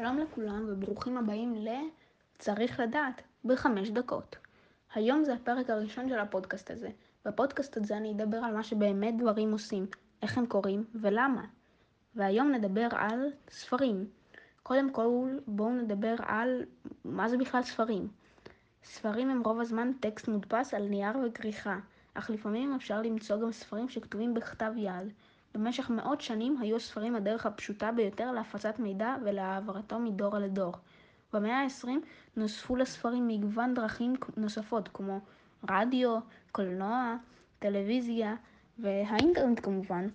שלום לכולם וברוכים הבאים ל... צריך לדעת, בחמש דקות. היום זה הפרק הראשון של הפודקאסט הזה. בפודקאסט הזה אני אדבר על מה שבאמת דברים עושים, איך הם קורים ולמה. והיום נדבר על ספרים. קודם כל בואו נדבר על מה זה בכלל ספרים. ספרים הם רוב הזמן טקסט מודפס על נייר וכריכה, אך לפעמים אפשר למצוא גם ספרים שכתובים בכתב יד. במשך מאות שנים היו הספרים הדרך הפשוטה ביותר להפצת מידע ולהעברתו מדור לדור. במאה ה-20 נוספו לספרים מגוון דרכים נוספות כמו רדיו, קולנוע, טלוויזיה והאינטרנט כמובן,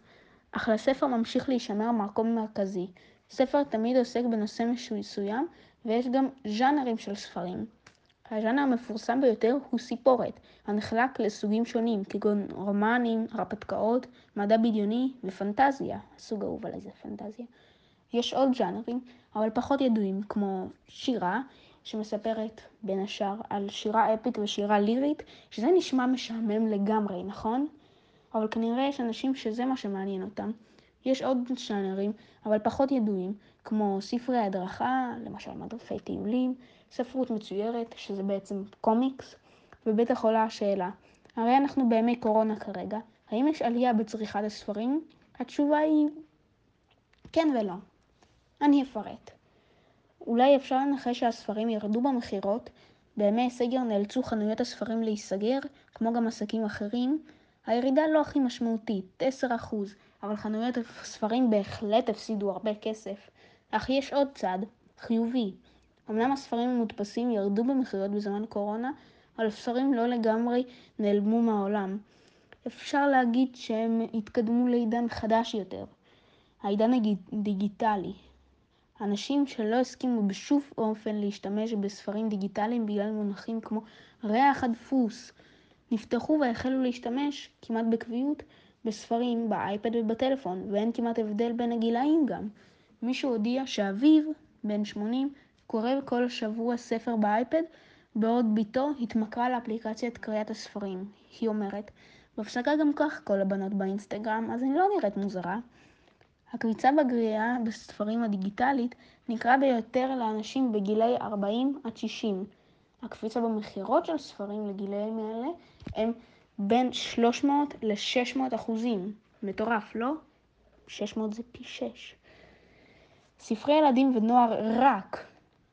אך לספר ממשיך להישמר מקום מרכזי. ספר תמיד עוסק בנושא מסוים ויש גם ז'אנרים של ספרים. הז'אנר המפורסם ביותר הוא סיפורת, הנחלק לסוגים שונים, כגון רומנים, הרפתקאות, מדע בדיוני ופנטזיה, הסוג אהוב עליי זה פנטזיה. יש עוד ז'אנרים, אבל פחות ידועים, כמו שירה, שמספרת בין השאר על שירה אפית ושירה לירית, שזה נשמע משעמם לגמרי, נכון? אבל כנראה יש אנשים שזה מה שמעניין אותם. יש עוד ז'אנרים, אבל פחות ידועים, כמו ספרי הדרכה, למשל מדריכי טיולים, ספרות מצוירת, שזה בעצם קומיקס, ובטח עולה השאלה, הרי אנחנו בימי קורונה כרגע, האם יש עלייה בצריכת הספרים? התשובה היא כן ולא. אני אפרט. אולי אפשר לנחש שהספרים ירדו במכירות, בימי סגר נאלצו חנויות הספרים להיסגר, כמו גם עסקים אחרים. הירידה לא הכי משמעותית, 10%, אבל חנויות הספרים בהחלט הפסידו הרבה כסף. אך יש עוד צד, חיובי. אמנם הספרים המודפסים ירדו במכירות בזמן קורונה, אבל הספרים לא לגמרי נעלמו מהעולם. אפשר להגיד שהם התקדמו לעידן חדש יותר, העידן הדיגיטלי. אנשים שלא הסכימו בשום אופן להשתמש בספרים דיגיטליים בגלל מונחים כמו ריח הדפוס, נפתחו והחלו להשתמש כמעט בקביעות בספרים, באייפד ובטלפון, ואין כמעט הבדל בין הגילאים גם. מישהו הודיע שאביו, בן 80, קורא כל שבוע ספר באייפד, בעוד בתו התמכרה לאפליקציית קריאת הספרים. היא אומרת, בהפסקה גם כך כל הבנות באינסטגרם, אז אני לא נראית מוזרה. הקביצה בגריעה בספרים הדיגיטלית נקרא ביותר לאנשים בגילי 40 עד 60. הקפיצה במכירות של ספרים לגילאים האלה הם בין 300 ל-600 אחוזים. מטורף, לא? 600 זה פי 6. ספרי ילדים ונוער רק,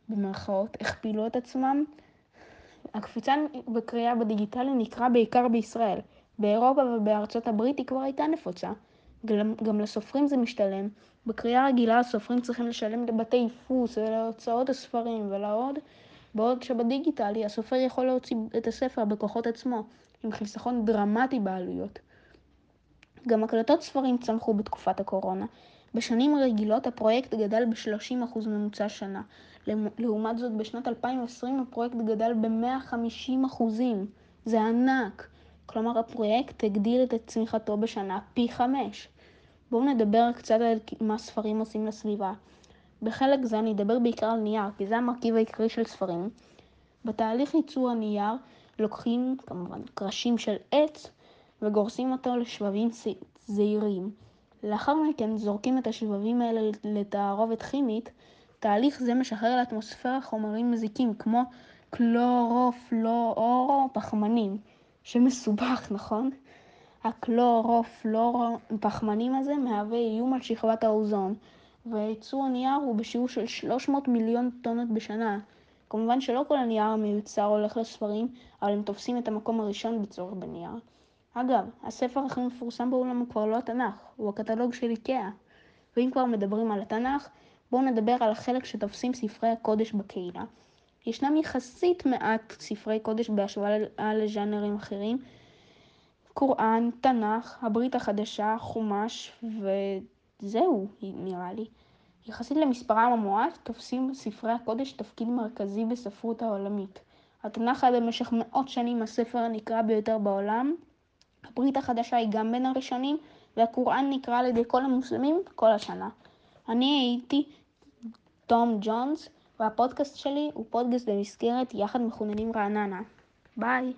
במרכאות, הכפילו את עצמם. הקפיצה בקריאה בדיגיטלי נקרא בעיקר בישראל. באירופה ובארצות הברית היא כבר הייתה נפוצה. גם לסופרים זה משתלם. בקריאה רגילה הסופרים צריכים לשלם לבתי דפוס ולהוצאות הספרים ולעוד, בעוד שבדיגיטלי הסופר יכול להוציא את הספר בכוחות עצמו, עם חיסכון דרמטי בעלויות. גם הקלטות ספרים צמחו בתקופת הקורונה. בשנים רגילות הפרויקט גדל ב-30% ממוצע שנה. לעומת זאת בשנת 2020 הפרויקט גדל ב-150%. זה ענק. כלומר הפרויקט הגדיל את צמיחתו בשנה פי חמש. בואו נדבר קצת על מה ספרים עושים לסביבה. בחלק זה אני אדבר בעיקר על נייר, כי זה המרכיב העיקרי של ספרים. בתהליך ייצור הנייר לוקחים כמובן קרשים של עץ וגורסים אותו לשבבים זעירים. לאחר מכן זורקים את השבבים האלה לתערובת כימית. תהליך זה משחרר לאטמוספירה חומרים מזיקים כמו קלורופלואורו פחמנים. שמסובך, נכון? הקלורופלורופחמנים הזה מהווה איום על שכבת האוזון, וייצור הנייר הוא בשיעור של 300 מיליון טונות בשנה. כמובן שלא כל הנייר המיוצר הולך לספרים, אבל הם תופסים את המקום הראשון בצורך בנייר. אגב, הספר הכי מפורסם בעולם הוא כבר לא התנ"ך, הוא הקטלוג של איקאה. ואם כבר מדברים על התנ"ך, בואו נדבר על החלק שתופסים ספרי הקודש בקהילה. ישנם יחסית מעט ספרי קודש בהשוואה לז'אנרים אחרים. קוראן, תנ"ך, הברית החדשה, חומש, וזהו, נראה לי. יחסית למספרם המועט, תופסים ספרי הקודש תפקיד מרכזי בספרות העולמית. התנ"ך היה במשך מאות שנים הספר הנקרא ביותר בעולם. הברית החדשה היא גם בין הראשונים, והקוראן נקרא על ידי כל המוסלמים כל השנה. אני הייתי תום ג'ונס. והפודקאסט שלי הוא פודקאסט במסגרת יחד מחוננים רעננה. ביי.